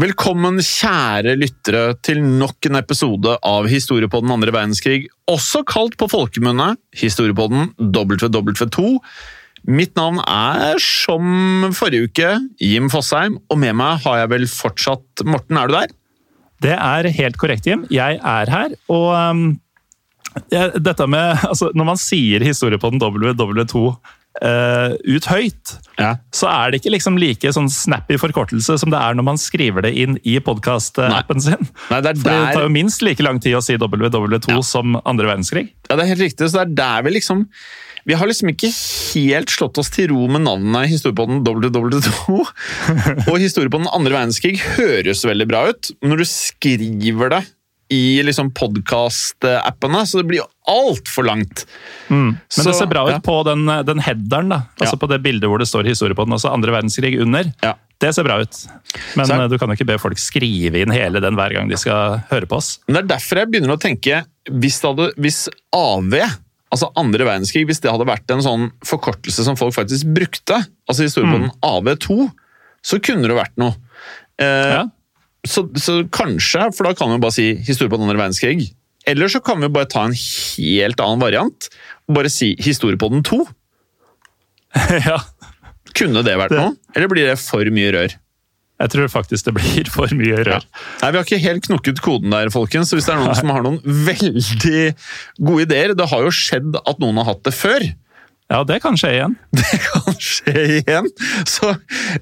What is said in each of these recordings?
Velkommen, kjære lyttere, til nok en episode av Historiepodden andre verdenskrig, også kalt på folkemunne Historiepodden WW2. Mitt navn er, som forrige uke, Jim Fosheim, og med meg har jeg vel fortsatt Morten, er du der? Det er helt korrekt, Jim. Jeg er her, og um, dette med altså, Når man sier historie på den WW2 eh, ut høyt, Ja. så er det ikke liksom like sånn snappy forkortelse som det er når man skriver det inn i podkast-appen sin. Nei, det er For det tar jo minst like lang tid å si WW2 som andre verdenskrig. Ja, det er helt riktig. Så det er der vi liksom Vi har liksom ikke helt slått oss til ro med navnene i Historiepodden WW2. Og historiepodden andre verdenskrig høres veldig bra ut, men når du skriver det i liksom podkast-appene, så det blir jo altfor langt. Men Så, det ser bra ut ja. på den, den headeren, da. altså Ja. på det bildet hvor det står historie på den, altså andre verdenskrig under. Ja. Det ser bra ut. Men Så eh, du kan jo ikke be folk skrive inn hele den hver gang de skal høre på oss. Men det er derfor jeg begynner å tenke Hvis, hadde, hvis AV, altså andre verdenskrig, hvis det hadde vært en sånn forkortelse som folk faktisk brukte, altså historiepodden AV2, så kunne det vært noe. Eh, Ja. Så, så kanskje, for da kan vi bare si historie på den andre verdenskrig. Eller så kan vi bare ta en helt annen variant og bare si historie på den to. ja. Kunne det vært noe? Eller blir det for mye rør? Jeg tror faktisk det blir for mye rør. Nei, Vi har ikke helt knukket koden der, folkens. Så hvis det er noen som har noen veldig gode ideer Det har jo skjedd at noen har hatt det før. Ja, det kan skje igjen. Det kan skje igjen. Så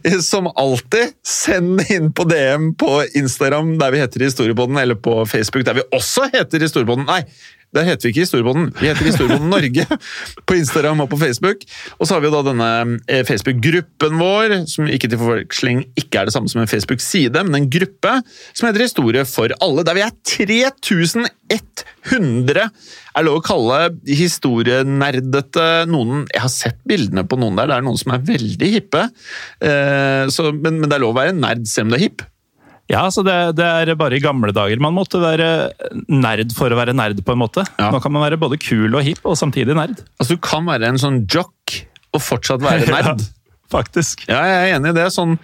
eh, som alltid, send inn på DM på Instagram der vi heter Historiepodden, eller på Facebook der vi også heter Historiepodden. Nei, der heter vi ikke Historiebonden, vi heter Historiebonden Norge på Instagram og på Facebook. Og så har vi jo da denne eh, Facebook-gruppen vår, som ikke til forveksling ikke er det samme som en Facebook-side, men en gruppe som heter Historie for alle, der vi er 3100 er lov å kalle historienerdete noen Jeg har sett bildene på noen der, det er noen som er veldig hippe. Eh, så, men, men det er lov å være nerd selv om du er hipp. Ja, så det, det er bare i gamle dager man måtte være nerd for å være nerd, på en måte. Ja. Nå kan man være både kul og hipp, og samtidig nerd. Altså, du kan være en sånn jock og fortsatt være nerd. Faktisk. Ja, jeg er enig i det. Sånn,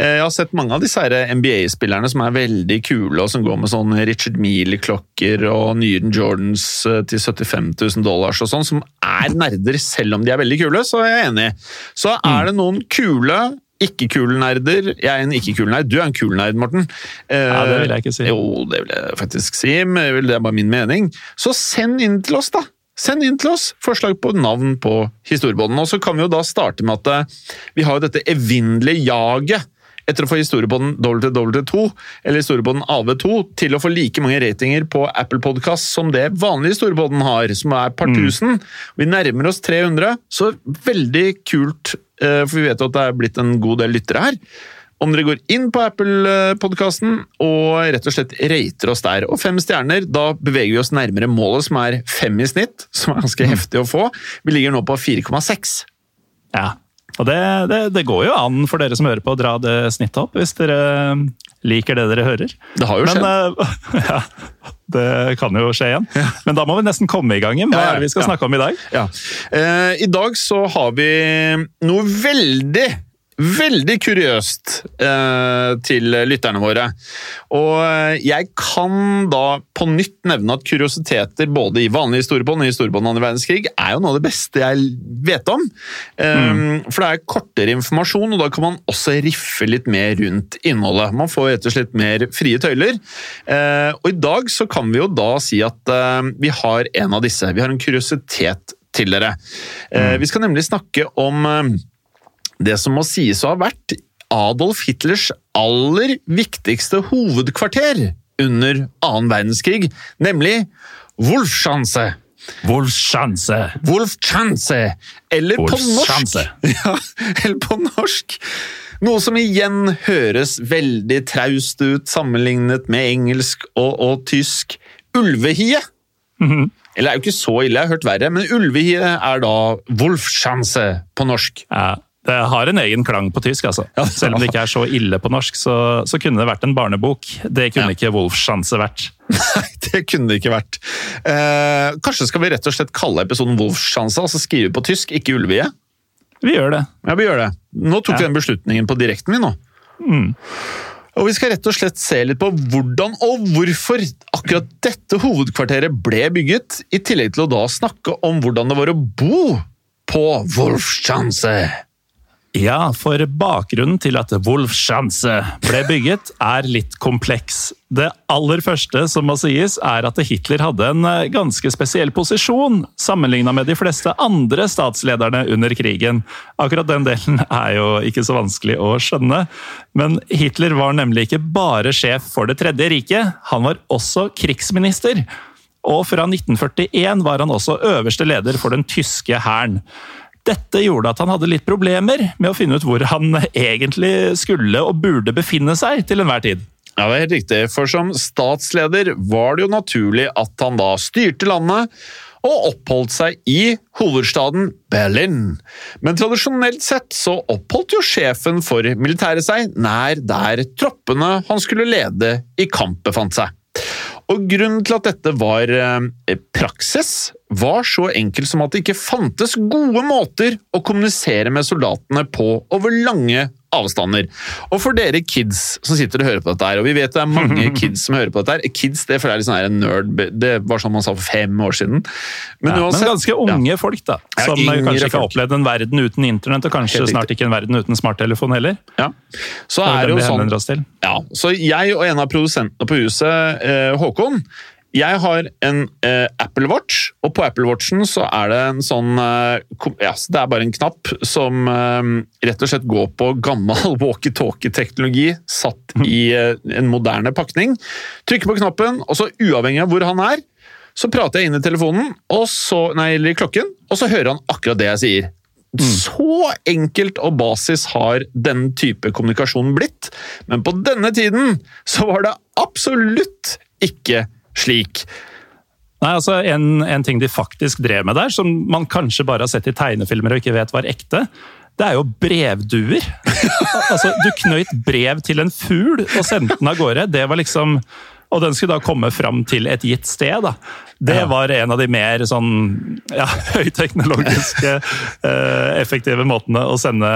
eh, jeg har sett mange av disse NBA-spillerne som er veldig kule, og som går med sånn Richard Mille-klokker og nye Jordans eh, til 75 000 dollars og sånn, som er nerder selv om de er veldig kule, så er jeg enig. Så er det noen kule ikke-kule nerder. Jeg er en ikke-kul nerd. Du er en kul nerd, Morten. Eh, Ja, det vil jeg ikke si. Jo, det vil jeg faktisk si, men det er bare min mening. Så send inn til oss, da! Send inn til oss forslag på navn på historiebånden. Og så kan vi jo da starte med at eh, vi har jo dette evinnelige jaget etter å få historiebånden WW2 eller historiebånden AV2 til å få like mange ratinger på Apple Podcast som det vanlige historiebånden har, som er par tusen. Vi nærmer oss 300, så veldig kult, eh, for vi vet jo at det er blitt en god del lyttere her. Om dere går inn på Apple-podkasten og rett og slett rater oss der. Og fem stjerner, da beveger vi oss nærmere målet, som er fem i snitt. Som er ganske heftig å få. Vi ligger nå på 4,6. Ja. Og det, det, det går jo an for dere som hører på å dra det snittet opp, hvis dere liker det dere hører. Det har jo Men skjedd. eh, ja, det kan jo skje igjen. Men da må vi nesten komme i gang. Hva Ja, ja, er det vi skal ja. snakke om i dag? Ja. Eh, I dag så har vi noe veldig Veldig kuriøst eh, til lytterne våre. Og eh, jeg kan da på nytt nevne at kuriositeter både i vanlig historiebånd og i historiebånd andre verdenskrig er jo noe av det beste jeg vet om. Eh, For det er kortere informasjon, og da kan man også riffe litt mer rundt innholdet. Man får rett og slett mer frie tøyler. Uh, Og i dag så kan vi jo da si at uh, vi har en av disse. Vi har en kuriositet til dere. Eh, Vi skal nemlig snakke om det som må sies å ha vært Adolf Hitlers aller viktigste hovedkvarter under annen verdenskrig, nemlig Wolfschanze. Wolfschanze! Wolfschanze, eller på norsk ja, Eller på norsk Noe som igjen høres veldig traust ut sammenlignet med engelsk og, og tysk. Ulvehie. Eller det er jo ikke så ille, jeg har hørt verre, men ulvehie er da Wolfschanze på norsk. Ja, det har en egen klang på tysk, altså. Selv om det ikke er så ille på norsk, så, så kunne det vært en barnebok. Det kunne Ja. ikke Wolfschanze vært. Nei, det kunne det ikke vært. Eh, kanskje skal vi rett og slett kalle episoden Wolfschanze, altså skrive på tysk, ikke Ulvie? Vi gjør det. Ja, vi gjør det. Nå tok vi den beslutningen på direkten, vi nå. Og vi skal rett og slett se litt på hvordan og hvorfor akkurat dette hovedkvarteret ble bygget, i tillegg til å da snakke om hvordan det var å bo på Wolfschanze. Ja, for bakgrunnen til at Wolfschanze ble bygget, er litt kompleks. Det aller første som må sies, er at Hitler hadde en eh, ganske spesiell posisjon sammenligna med de fleste andre statslederne under krigen. Akkurat den delen er jo ikke så vanskelig å skjønne. Men Hitler var nemlig ikke bare sjef for Det tredje riket, han var også krigsminister. Og fra 1941 var han også øverste leder for den tyske hæren. Dette gjorde at han hadde litt problemer med å finne ut hvor han egentlig skulle og burde befinne seg til enhver tid. Ja, det er helt riktig, for som statsleder var det jo naturlig at han da styrte landet og oppholdt seg i hovedstaden Berlin. Men tradisjonelt sett så oppholdt jo sjefen for militæret seg nær der troppene han skulle lede i kamp befant seg. Og Grunnen til at dette var eh, praksis, var så enkel som at det ikke fantes gode måter å kommunisere med soldatene på over lange avstander. Og for dere kids som sitter og hører på dette her, og vi vet det er mange kids som hører på dette her Kids det føler jeg er litt sånn en nerd, det var sånn man sa for fem år siden. Men Ja, men ganske unge folk, da. Som ja, kanskje ikke har opplevd en verden uten internett, og kanskje snart ikke en verden uten smarttelefon heller. ja. Så er er det jo sånn. Ja, så jeg og en av produsentene på huset, eh, Håkon, jeg har en eh, Apple Watch, og på Apple Watchen så er det en sånn eh, ja, så Det er bare en knapp som eh, rett og slett går på gammel walkietalkie-teknologi satt i eh, en moderne pakning. Trykker på knappen, og så uavhengig av hvor han er, så prater jeg inn i telefonen, så, nei, eller i klokken, og så hører han akkurat det jeg sier. Så enkelt og basis har den type kommunikasjon blitt, men på denne tiden så var det absolutt ikke slik. Nei, altså en, en ting de faktisk drev med der, som man kanskje bare har sett i tegnefilmer og ikke vet var ekte, det er jo brevduer. altså, du knøyt brev til en fugl og sendte den av gårde. Det var liksom Og den skulle da komme fram til et gitt sted. da. Det Ja. var en av de mer sånn ja, høyteknologiske, eh, effektive måtene å sende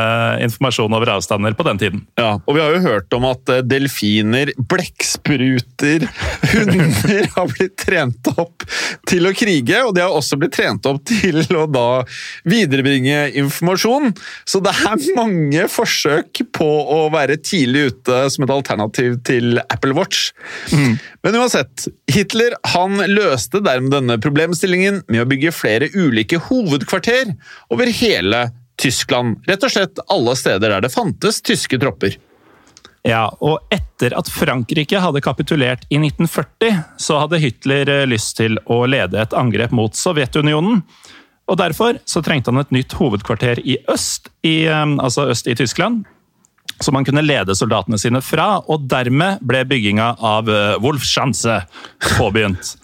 informasjon over avstander på den tiden. Ja, og vi har jo hørt om at eh, delfiner, blekkspruter, hunder har blitt trent opp til å krige, og de har også blitt trent opp til å da viderebringe informasjon. Så det er mange forsøk på å være tidlig ute som et alternativ til Apple Watch. Men uansett, Hitler han løste dermed denne problemstillingen med å bygge flere ulike hovedkvarter over hele Tyskland. Rett og slett alle steder der det fantes tyske tropper. Ja, og etter at Frankrike hadde kapitulert i 1940, så hadde Hitler eh, lyst til å lede et angrep mot Sovjetunionen. Og Derfor så trengte han et nytt hovedkvarter i øst, i, eh, altså øst i Tyskland, som han kunne lede soldatene sine fra, og dermed ble bygginga av eh, Wolfschanze påbegynt.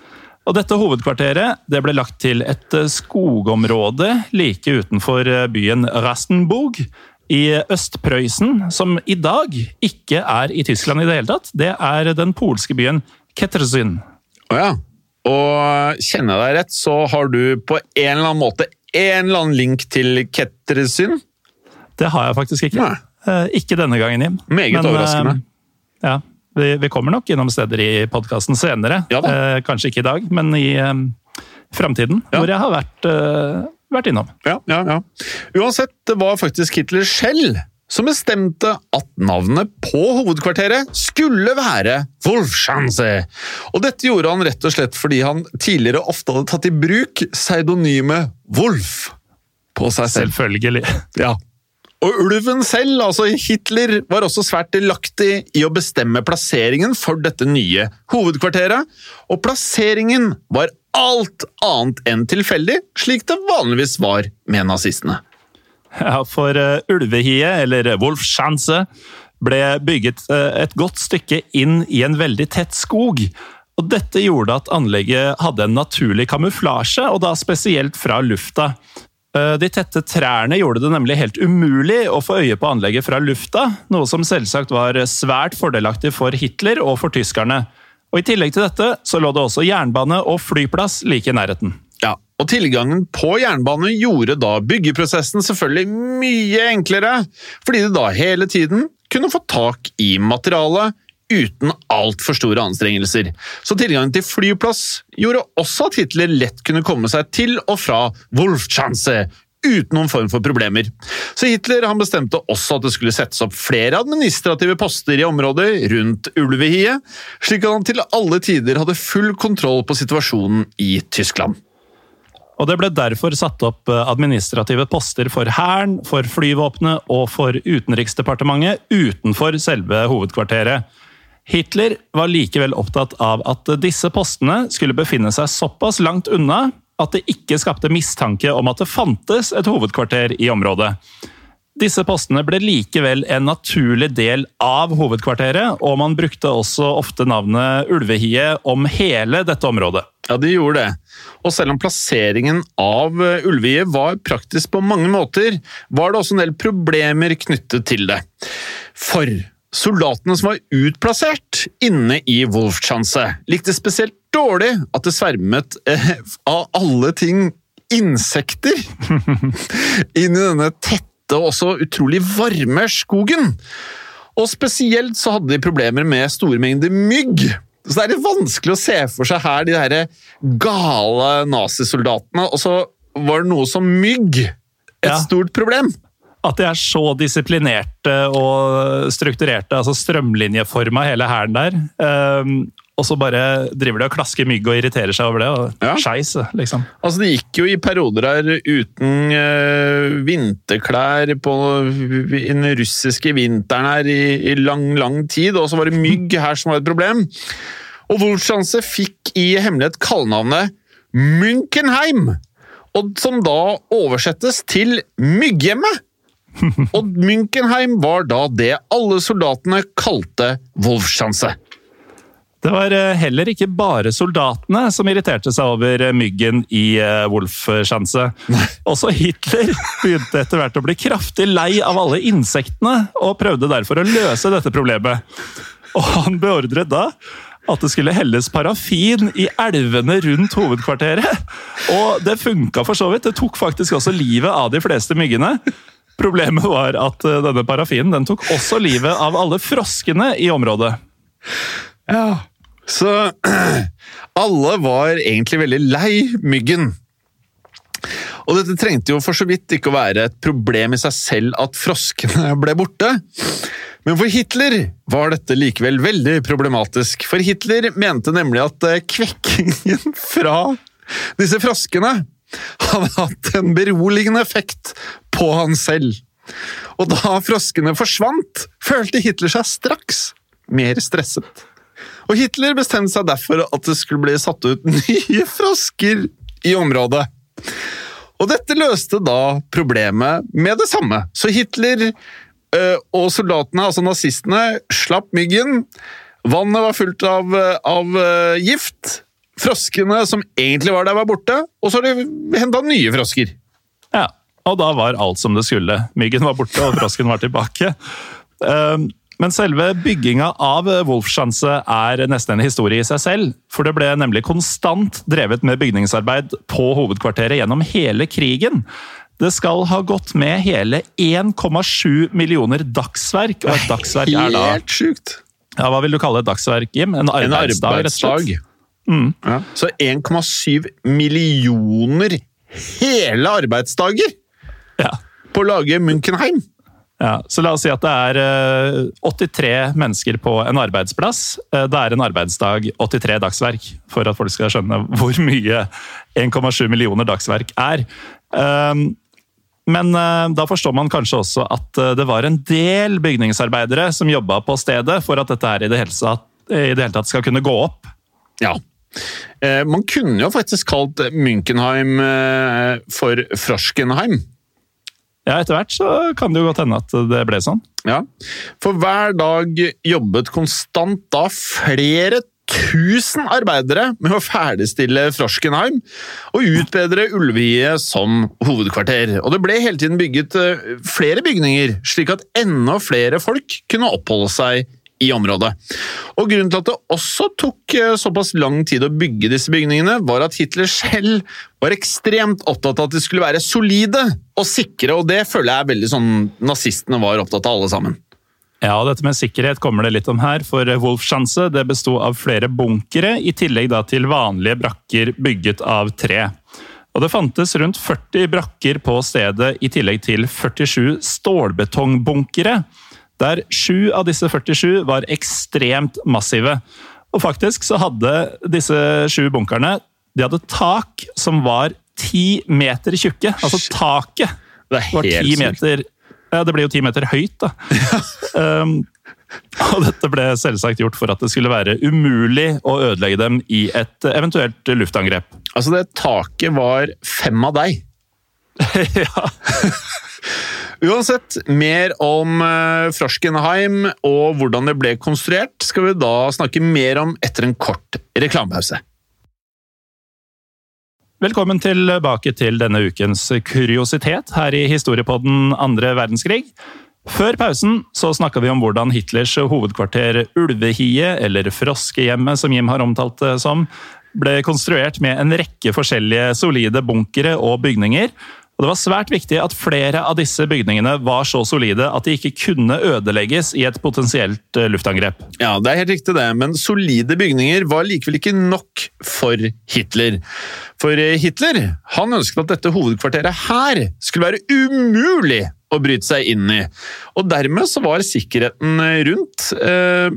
Og Dette hovedkvarteret det ble lagt til et eh, skogområde like utenfor eh, byen Rastenburg i Øst-Prøysen, som i dag ikke er i Tyskland i det hele tatt. Det er den polske byen Kettersyn. Å ja. Og kjenner jeg deg rett, så har du på en eller annen måte en eller annen link til Kettersyn? Det har jeg faktisk ikke. Nei. Eh, Ikke denne gangen, Jim. Meget Men, overraskende. eh, Ja, vi, vi kommer nok innom steder i podkasten senere. Ja da. Eh, kanskje ikke i dag, men i eh, framtiden. Ja. Hvor jeg har vært, eh, vært innom. Ja, ja, ja. Uansett, det var faktisk Hitler selv som bestemte at navnet på hovedkvarteret skulle være Wolfschanze. Og dette gjorde han rett og slett fordi han tidligere ofte hadde tatt i bruk pseudonymet Wolf på seg selv. Selvfølgelig. Ja. Og ulven selv, altså Hitler, var også svært delaktig i å bestemme plasseringen for dette nye hovedkvarteret, og plasseringen var alt annet enn tilfeldig, slik det vanligvis var med nazistene. Ja, for uh, Ulvehiet, eller Wolfschanze, ble bygget uh, et godt stykke inn i en veldig tett skog. Og dette gjorde at anlegget hadde en naturlig kamuflasje, og da spesielt fra lufta. Uh, de tette trærne gjorde det nemlig helt umulig å få øye på anlegget fra lufta, noe som selvsagt var svært fordelaktig for Hitler og for tyskerne. Og I tillegg til dette så lå det også jernbane og flyplass like i nærheten. Ja, og tilgangen på jernbane gjorde da byggeprosessen selvfølgelig mye enklere, fordi de da hele tiden kunne få tak i materialet uten altfor store anstrengelser. Så tilgangen til flyplass gjorde også at Hitler lett kunne komme seg til og fra Wolfschanze uten noen form for problemer. Så Hitler bestemte også at det skulle settes opp flere administrative poster i området rundt ulvehiet, slik at han til alle tider hadde full kontroll på situasjonen i Tyskland. Og Det ble derfor satt opp eh, administrative poster for Hæren, for flyvåpenet og for Utenriksdepartementet utenfor selve hovedkvarteret. Hitler var likevel opptatt av at disse postene skulle befinne seg såpass langt unna at det ikke skapte mistanke om at det fantes et hovedkvarter i området. Disse postene ble likevel en naturlig del av hovedkvarteret, og man brukte også ofte navnet Ulvehiet om hele dette området. Ja, de gjorde det. Og selv om plasseringen av Ulvehiet var praktisk på mange måter, var det også en del problemer knyttet til det. For soldatene som var utplassert inne i Wolfschanze, likte spesielt dårlig at det svermet eh, av alle ting insekter inn i denne tette og også utrolig varme skogen. Og spesielt så hadde de problemer med store mengder mygg. Så det er litt vanskelig å se for seg her de der gale nazisoldatene, og så var det noe som mygg et Ja. stort problem. At de er så disiplinerte og strukturerte, altså strømlinjeforma hele hæren der. Um, og så bare driver de og klasker mygg og irriterer seg over det. og Ja. Skeis, liksom. Altså, De gikk jo i perioder her uten uh, vinterklær på den russiske vinteren her i, i lang, lang tid, og så var det mygg her som var et problem. Og Wolfschanze fikk i hemmelighet kallenavnet Munkenheim, og som da oversettes til Mygghjemmet. Og Münkenheim var da det alle soldatene kalte Wolfschanze. Det var eh, heller ikke bare soldatene som irriterte seg over eh, myggen i eh, Wolfschanze. Også Hitler begynte etter hvert å bli kraftig lei av alle insektene, og prøvde derfor å løse dette problemet. Og han beordret da at det skulle helles parafin i elvene rundt hovedkvarteret. Og det funka for så vidt. Det tok faktisk også livet av de fleste myggene. Problemet var at eh, denne parafinen den tok også livet av alle froskene i området. Ja. Så alle var egentlig veldig lei myggen. Og dette trengte jo for så vidt ikke å være et problem i seg selv at froskene ble borte. Men for Hitler var dette likevel veldig problematisk, for Hitler mente nemlig at eh, kvekkingen fra disse froskene hadde hatt en beroligende effekt på han selv. Og da froskene forsvant, følte Hitler seg straks mer stresset. Og Hitler bestemte seg derfor at det skulle bli satt ut nye frosker i området. Og dette løste da problemet med det samme. Så Hitler øh, og soldatene, altså nazistene, slapp myggen. Vannet var fullt av, av øh, gift. Froskene som egentlig var der, var borte. Og så har de henta nye frosker. Ja, og da var alt som det skulle. Myggen var borte, og frosken var tilbake. Um, Men selve bygginga av Wolfschanze er nesten en historie i seg selv. For det ble nemlig konstant drevet med bygningsarbeid på hovedkvarteret gjennom hele krigen. Det skal ha gått med hele 1,7 millioner dagsverk, og et dagsverk er da Helt sjukt! ja, Hva vil du kalle et dagsverk, Jim? En En arbeidsdag? rett og slett? Arbeidsdag. Ja. Så 1,7 millioner hele arbeidsdager Ja. på å lage Munkenheim! Ja, så la oss si at det er eh, 83 mennesker på en arbeidsplass. Eh, Det er en arbeidsdag 83 dagsverk, for at folk skal skjønne hvor mye 1,7 millioner dagsverk er. Um, Men eh, da forstår man kanskje også at eh, det var en del bygningsarbeidere som jobba på stedet for at dette her i det hele tatt skal kunne gå opp. Ja. Eh, man kunne jo faktisk kalt Münchenheim eh, for Froskenheim. Ja, etter hvert så kan det jo godt hende at det ble sånn. Ja, For hver dag jobbet konstant da flere tusen arbeidere med å ferdigstille Froskenheim og utbedre Ulvie som hovedkvarter. Og det ble hele tiden bygget eh, flere bygninger, slik at enda flere folk kunne oppholde seg i området. Og Grunnen til at det også tok eh, såpass lang tid å bygge disse bygningene, var at Hitler selv var ekstremt opptatt av at de skulle være solide og sikre, og det føler jeg er veldig sånn nazistene var opptatt av alle sammen. Ja, og dette med sikkerhet kommer det litt om her, for Wolfschanze det besto av flere bunkere, i tillegg til vanlige brakker bygget av tre. Og Det fantes rundt 40 brakker på stedet, i tillegg til 47 stålbetongbunkere der sju av disse 47 var ekstremt massive. Og faktisk så hadde disse sju bunkerne de hadde tak som var ti meter tjukke. Altså taket var ti meter Ja, det ble jo ti meter høyt, da. um, og dette ble selvsagt gjort for at det skulle være umulig å ødelegge dem i et eventuelt luftangrep. Altså, det taket var fem av deg. ja. Uansett, mer om uh, Froskenheim og hvordan det ble konstruert, skal vi da snakke mer om etter en kort reklamepause. Velkommen tilbake til denne ukens kuriositet her i historiepodden andre verdenskrig. Før pausen så snakka vi om hvordan Hitlers hovedkvarter Ulvehie, eller Froskehjemmet som Jim har omtalt det som, ble konstruert med en rekke forskjellige solide bunkere og bygninger, og Det var svært viktig at flere av disse bygningene var så solide at de ikke kunne ødelegges i et potensielt eh, luftangrep. Ja, det er helt riktig det, men solide bygninger var likevel ikke nok for Hitler. For eh, Hitler han ønsket at dette hovedkvarteret her skulle være umulig å bryte seg inn i. Og dermed så var sikkerheten rundt eh,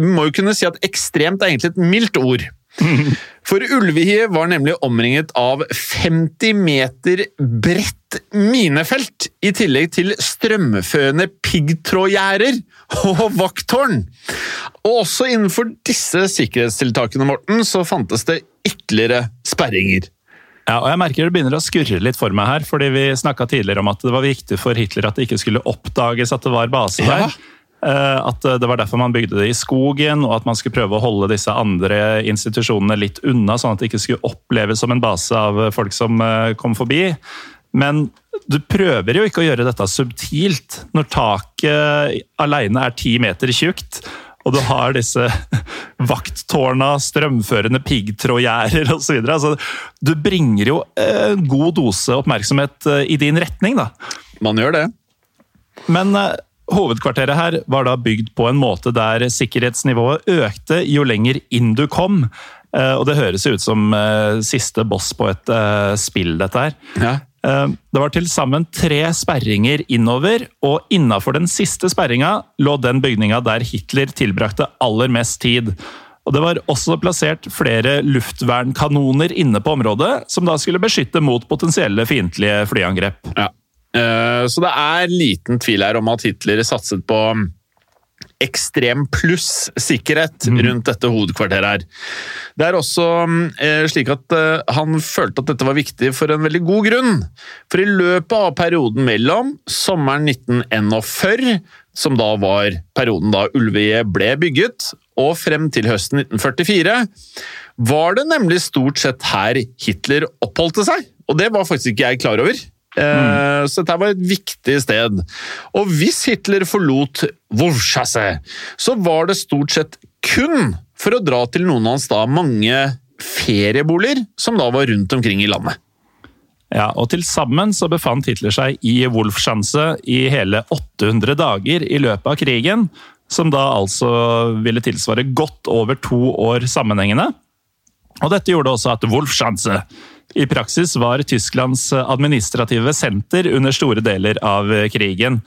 må jo kunne si at ekstremt er egentlig et mildt ord. For Ulvehiet var nemlig omringet av 50 meter bredt minefelt, i tillegg til strømførende piggtrådgjerder og vakttårn. Og også innenfor disse sikkerhetstiltakene Morten, så fantes det ytterligere sperringer. Ja, og jeg merker Det begynner å skurre litt for meg her, fordi vi snakka tidligere om at det var viktig for Hitler at det ikke skulle oppdages at det var base der. Ja. Eh, at det var derfor man bygde det i skogen, og at man skulle prøve å holde disse andre institusjonene litt unna, sånn at det ikke skulle oppleves som en base av folk som eh, kom forbi. Men du prøver jo ikke å gjøre dette subtilt når taket alene er ti meter tjukt. Og du har disse vakttårna, strømførende piggtrådgjerder osv. Altså, du bringer jo en god dose oppmerksomhet eh, i din retning, da. Man gjør det. Men Hovedkvarteret her var da bygd på en måte der sikkerhetsnivået økte jo lenger inn du kom. Eh, og det høres ut som eh, siste boss på et eh, spill, dette her. Ja. Det var til sammen tre sperringer innover, og innafor den siste sperringa lå den bygninga der Hitler tilbrakte aller mest tid. Og Det var også plassert flere luftvernkanoner inne på området, som da skulle beskytte mot potensielle fiendtlige flyangrep. Ja. Eh, så det er liten tvil her om at Hitler satset på ekstrem pluss sikkerhet mm. rundt dette hovedkvarteret her. Det er også eh, slik at eh, han følte at dette var viktig for en veldig god grunn. For i løpet av perioden mellom sommeren 1941, som da var perioden da Ulvie ble bygget, og frem til høsten 1944, var det nemlig stort sett her Hitler oppholdte seg. Og det var faktisk ikke jeg klar over. Mm. Så dette var et viktig sted. Og hvis Hitler forlot Wurschasse, så var det stort sett kun for å dra til noen av hans da mange ferieboliger som da var rundt omkring i landet. Ja, og Til sammen så befant Hitler seg i Wolfschanze i hele 800 dager i løpet av krigen, som da altså ville tilsvare godt over to år sammenhengende. Og Dette gjorde også at Wolfschanze i praksis var Tysklands administrative senter under store deler av krigen.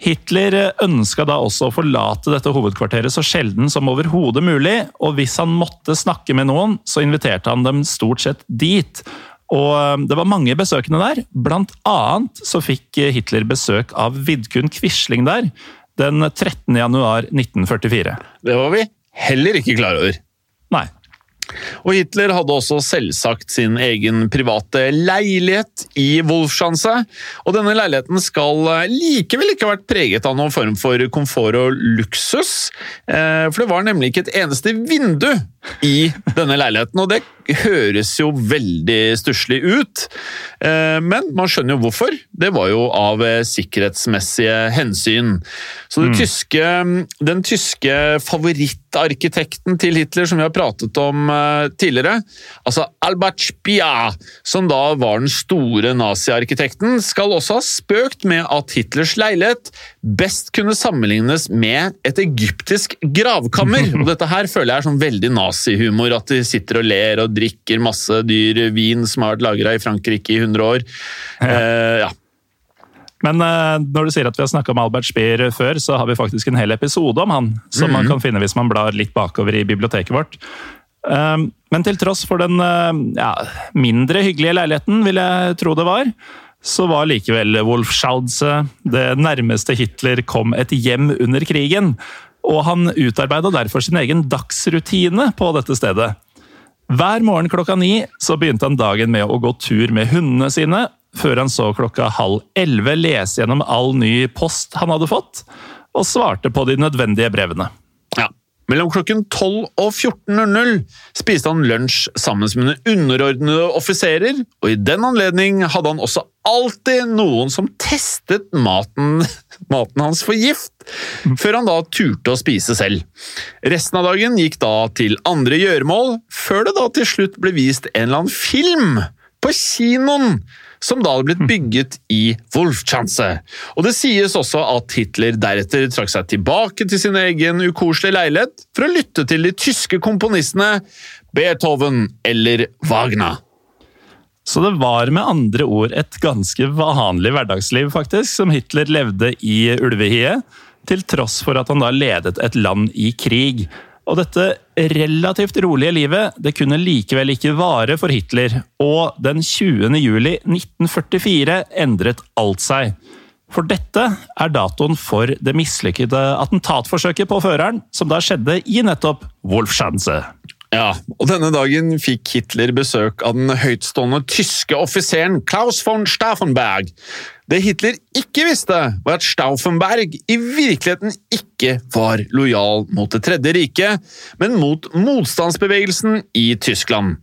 Hitler ønska da også å forlate dette hovedkvarteret så sjelden som overhodet mulig, og hvis han måtte snakke med noen, så inviterte han dem stort sett dit. Og um, det var mange besøkende der. Blant annet så fikk Hitler besøk av Vidkun Quisling der den 13. januar 1944. Det var vi heller ikke klar over. Og Hitler hadde også selvsagt sin egen private leilighet i Wolfschanze. Og denne leiligheten skal likevel ikke ha vært preget av noen form for komfort og luksus. Eh, For det var nemlig ikke et eneste vindu i denne leiligheten, og det høres jo veldig stusslig ut. Eh, Men man skjønner jo hvorfor. Det var jo av eh, sikkerhetsmessige hensyn. Så det tyske, den tyske favorittarkitekten til Hitler, som vi har pratet om eh, tidligere, altså Albert Spia, som da var den store naziarkitekten, skal også ha spøkt med at Hitlers leilighet best kunne sammenlignes med et egyptisk gravkammer. Og dette her føler jeg er sånn veldig nazihumor, at de sitter og ler og drikker masse dyr vin som har vært lagra i Frankrike i 100 år. Eh, ja. Men eh, når du sier at vi har snakka om Albert Speer før, så har vi faktisk en hel episode om han, som man kan finne hvis man blar litt bakover i biblioteket vårt. Men til tross for den eh, ja, mindre hyggelige leiligheten, vil jeg tro det var, så var likevel Wolfschalze det nærmeste Hitler kom et hjem under krigen. Og han utarbeida derfor sin egen dagsrutine på dette stedet. Hver morgen klokka ni så begynte han dagen med å gå tur med hundene sine, før han så klokka halv elleve lese gjennom all ny post han hadde fått, og svarte på de nødvendige brevene. Mellom klokken 12 og 14.00 spiste han lunsj sammen med underordnede offiserer, og i den anledning hadde han også alltid noen som testet maten, maten hans for gift, før han da turte å spise selv. Resten av dagen gikk da til andre gjøremål, før det da til slutt ble vist en eller annen film på kinoen som da hadde blitt bygget i Wolfschanze. Og det sies også at Hitler deretter trakk seg tilbake til sin egen ukoselige leilighet for å lytte til de tyske komponistene Beethoven eller Wagner. Så det var med andre ord et ganske vanlig hverdagsliv faktisk, som Hitler levde i ulvehiet, til tross for at han da ledet et land i krig. Og dette relativt rolige livet det kunne likevel ikke vare for Hitler, og den 20. juli 1944 endret alt seg. For dette er datoen for det mislykkede attentatforsøket på føreren, som da skjedde i nettopp Wolfschanze. Ja, og denne dagen fikk Hitler besøk av den høytstående tyske offiseren Klaus von Stauffenberg. Det Hitler ikke visste, var at Stauffenberg i virkeligheten ikke var lojal mot Det tredje riket, men mot motstandsbevegelsen i Tyskland.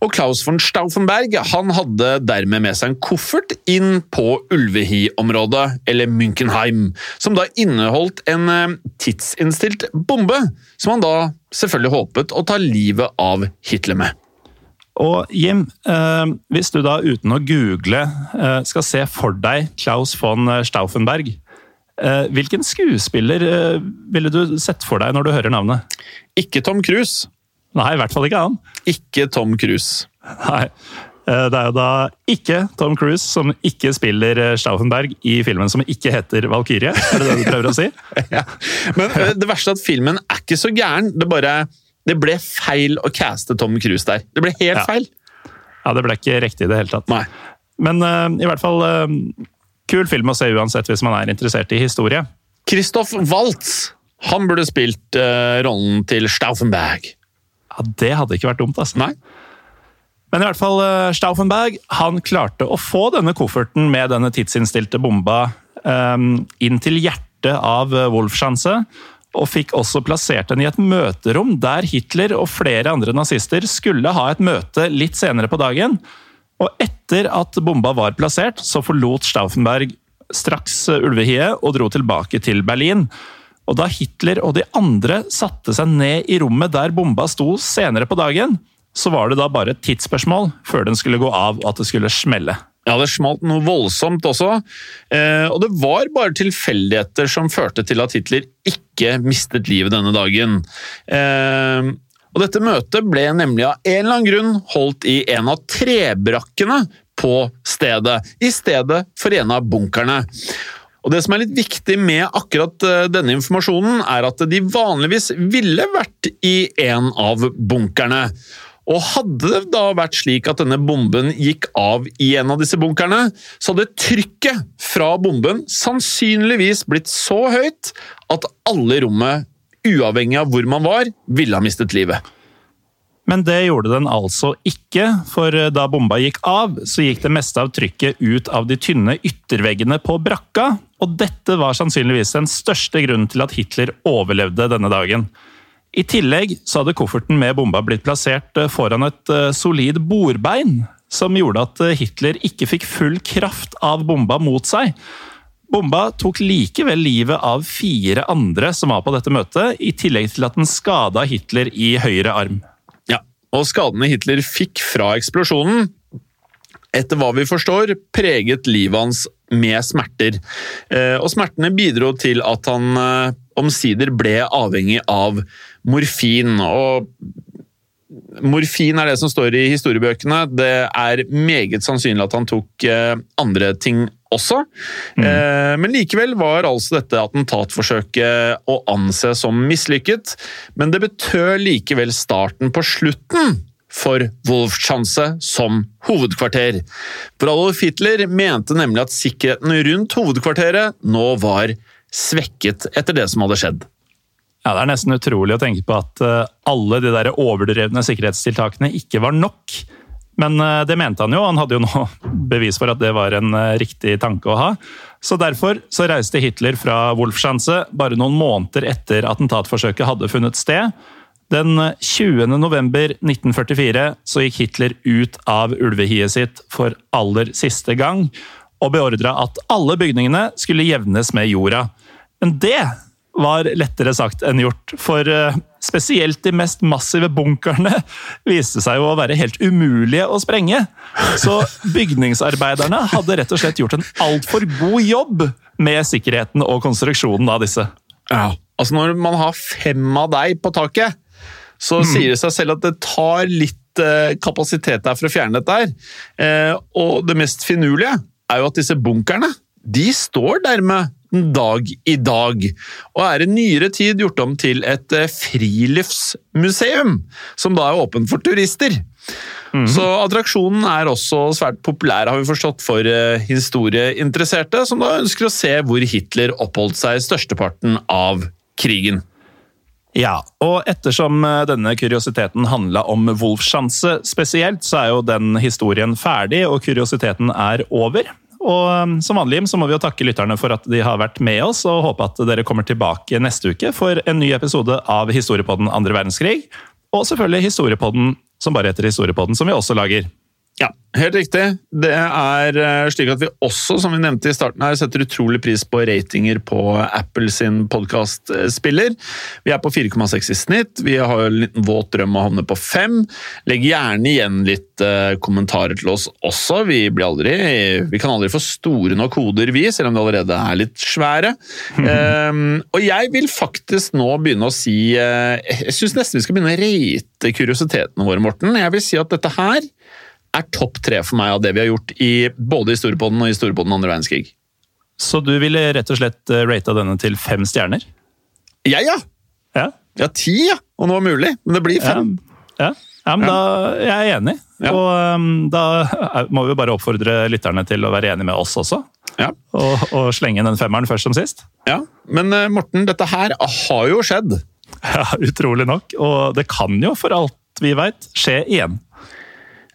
Og Klaus von Stauffenberg han hadde dermed med seg en koffert inn på Ulvehi-området, eller Münchenheim, som da inneholdt en eh, tidsinnstilt bombe, som han da selvfølgelig håpet å ta livet av Hitler med. Og Jim, eh, hvis du da uten å google eh, skal se for deg Klaus von Stauffenberg, eh, hvilken skuespiller ville du sett for deg når du hører navnet? Ikke Tom Cruise. Nei, i hvert fall ikke han. Ikke Tom Cruise. Nei. Det er jo da ikke Tom Cruise som ikke spiller Stauffenberg i filmen som ikke heter Valkyrie. Er det det du prøver å si? Ja. Men det verste er at filmen er ikke så gæren. Det bare det ble feil å caste Tom Cruise der. Det ble helt Ja. feil. Ja, det ble ikke riktig i det hele tatt. Nei. Men uh, i hvert fall uh, kul film å se uansett hvis man er interessert i historie. Christoph Waltz han burde spilt uh, rollen til Stauffenberg. Ja, Det hadde ikke vært dumt, altså. Nei? Men i hvert fall Stauffenberg han klarte å få denne kofferten med denne tidsinnstilte bomba um, inn til hjertet av Wolfschanze, og fikk også plassert den i et møterom der Hitler og flere andre nazister skulle ha et møte litt senere på dagen. Og etter at bomba var plassert, så forlot Stauffenberg straks eh, ulvehiet og dro tilbake til Berlin. Og da Hitler og de andre satte seg ned i rommet der bomba sto senere på dagen, så var det da bare et tidsspørsmål før den skulle gå av og at det skulle smelle. Ja, det smalt noe voldsomt også. Eh, og det var bare tilfeldigheter som førte til at Hitler ikke mistet livet denne dagen. Eh, og dette møtet ble nemlig av en eller annen grunn holdt i en av trebrakkene på stedet, i stedet for en av bunkerne. Og Det som er litt viktig med akkurat eh, denne informasjonen, er at de vanligvis ville vært i en av bunkerne. Og hadde det da vært slik at denne bomben gikk av i en av disse bunkerne, så hadde trykket fra bomben sannsynligvis blitt så høyt at alle i rommet, uavhengig av hvor man var, ville ha mistet livet. Men det gjorde den altså ikke, for da bomba gikk av, så gikk det meste av trykket ut av de tynne ytterveggene på brakka, og dette var sannsynligvis den største grunnen til at Hitler overlevde denne dagen. I tillegg så hadde kofferten med bomba blitt plassert eh, foran et eh, solid bordbein, som gjorde at eh, Hitler ikke fikk full kraft av bomba mot seg. Bomba tok likevel livet av fire andre som var på dette møtet, i tillegg til at den skada Hitler i høyre arm. Ja, og skadene Hitler fikk fra eksplosjonen, etter hva vi forstår, preget livet hans med smerter. Og smertene bidro til at han omsider ble avhengig av morfin. Og morfin er det som står i historiebøkene. Det er meget sannsynlig at han tok eh, andre ting også. Mm. Men likevel var altså dette attentatforsøket å anse som mislykket. Men det betød likevel starten på slutten for Wolfschanze som hovedkvarter. For Adolf Hitler mente nemlig at sikkerheten rundt hovedkvarteret nå var svekket etter det som hadde skjedd. Ja, Det er nesten utrolig å tenke på at eh, alle de der overdrevne sikkerhetstiltakene ikke var nok. Men eh, det mente han jo, han hadde jo nå bevis for at det var en eh, riktig tanke å ha. Så derfor så reiste Hitler fra Wolfschanze bare noen måneder etter attentatforsøket hadde funnet sted. Den 20. november 1944 så gikk Hitler ut av ulvehiet sitt for aller siste gang, og beordra at alle bygningene skulle jevnes med jorda. Men det var lettere sagt enn gjort, for eh, spesielt de mest massive bunkerne viste seg jo å være helt umulige å sprenge. Så bygningsarbeiderne hadde rett og slett gjort en altfor god jobb med sikkerheten og konstruksjonen av disse. Ja, altså Når man har fem av deg på taket, så sier det seg selv at det tar litt eh, kapasitet der for å fjerne dette. her. Eh, og det mest finurlige er jo at disse bunkerne de står dermed dag i dag, og er i nyere tid gjort om til et eh, friluftsmuseum, som da er åpent for turister. Så attraksjonen er også svært populær, har vi forstått, for eh, historieinteresserte, som da ønsker å se hvor Hitler oppholdt seg størsteparten av krigen. Ja, og ettersom eh, denne kuriositeten handla om Wolfschanze spesielt, så er jo den historien ferdig, og kuriositeten er over. Og um, som vanlig så må vi jo takke lytterne for at de har vært med oss, og håpe at dere kommer tilbake neste uke for en ny episode av Historiepodden andre verdenskrig. Og selvfølgelig Historiepodden som bare heter Historiepodden, som vi også lager. Ja, helt riktig. Det er eh, slik at vi også, som vi nevnte i starten her, setter utrolig pris på ratinger på Apple sin podkastspiller. Vi er på 4,6 i snitt. Vi har en liten våt drøm å havne på 5. Legg gjerne igjen litt eh, kommentarer til oss også. Vi, blir aldri, vi kan aldri få store nok hoder, vi, selv om de allerede er litt svære. Um, og jeg vil faktisk nå begynne å si eh, Jeg syns nesten vi skal begynne å rate kuriositetene våre, Morten. Jeg vil si at dette her er topp tre for meg av det vi har gjort i både Historiepodden og Historiepodden andre verdenskrig. Så du ville rett og slett eh, rata denne til fem stjerner? Jeg, ja! Ja? Ja, ti, ja! Om det var mulig. Men det blir fem. ja. ja men da jeg er enig. Ja. Og um, da er- må vi bare oppfordre lytterne til å være enig med oss også. Ja. Og, og slenge den femmeren først som sist. ja. Men eh, Morten, dette her har jo skjedd. Ja, Utrolig nok. Og det kan jo, for alt vi veit, skje igjen.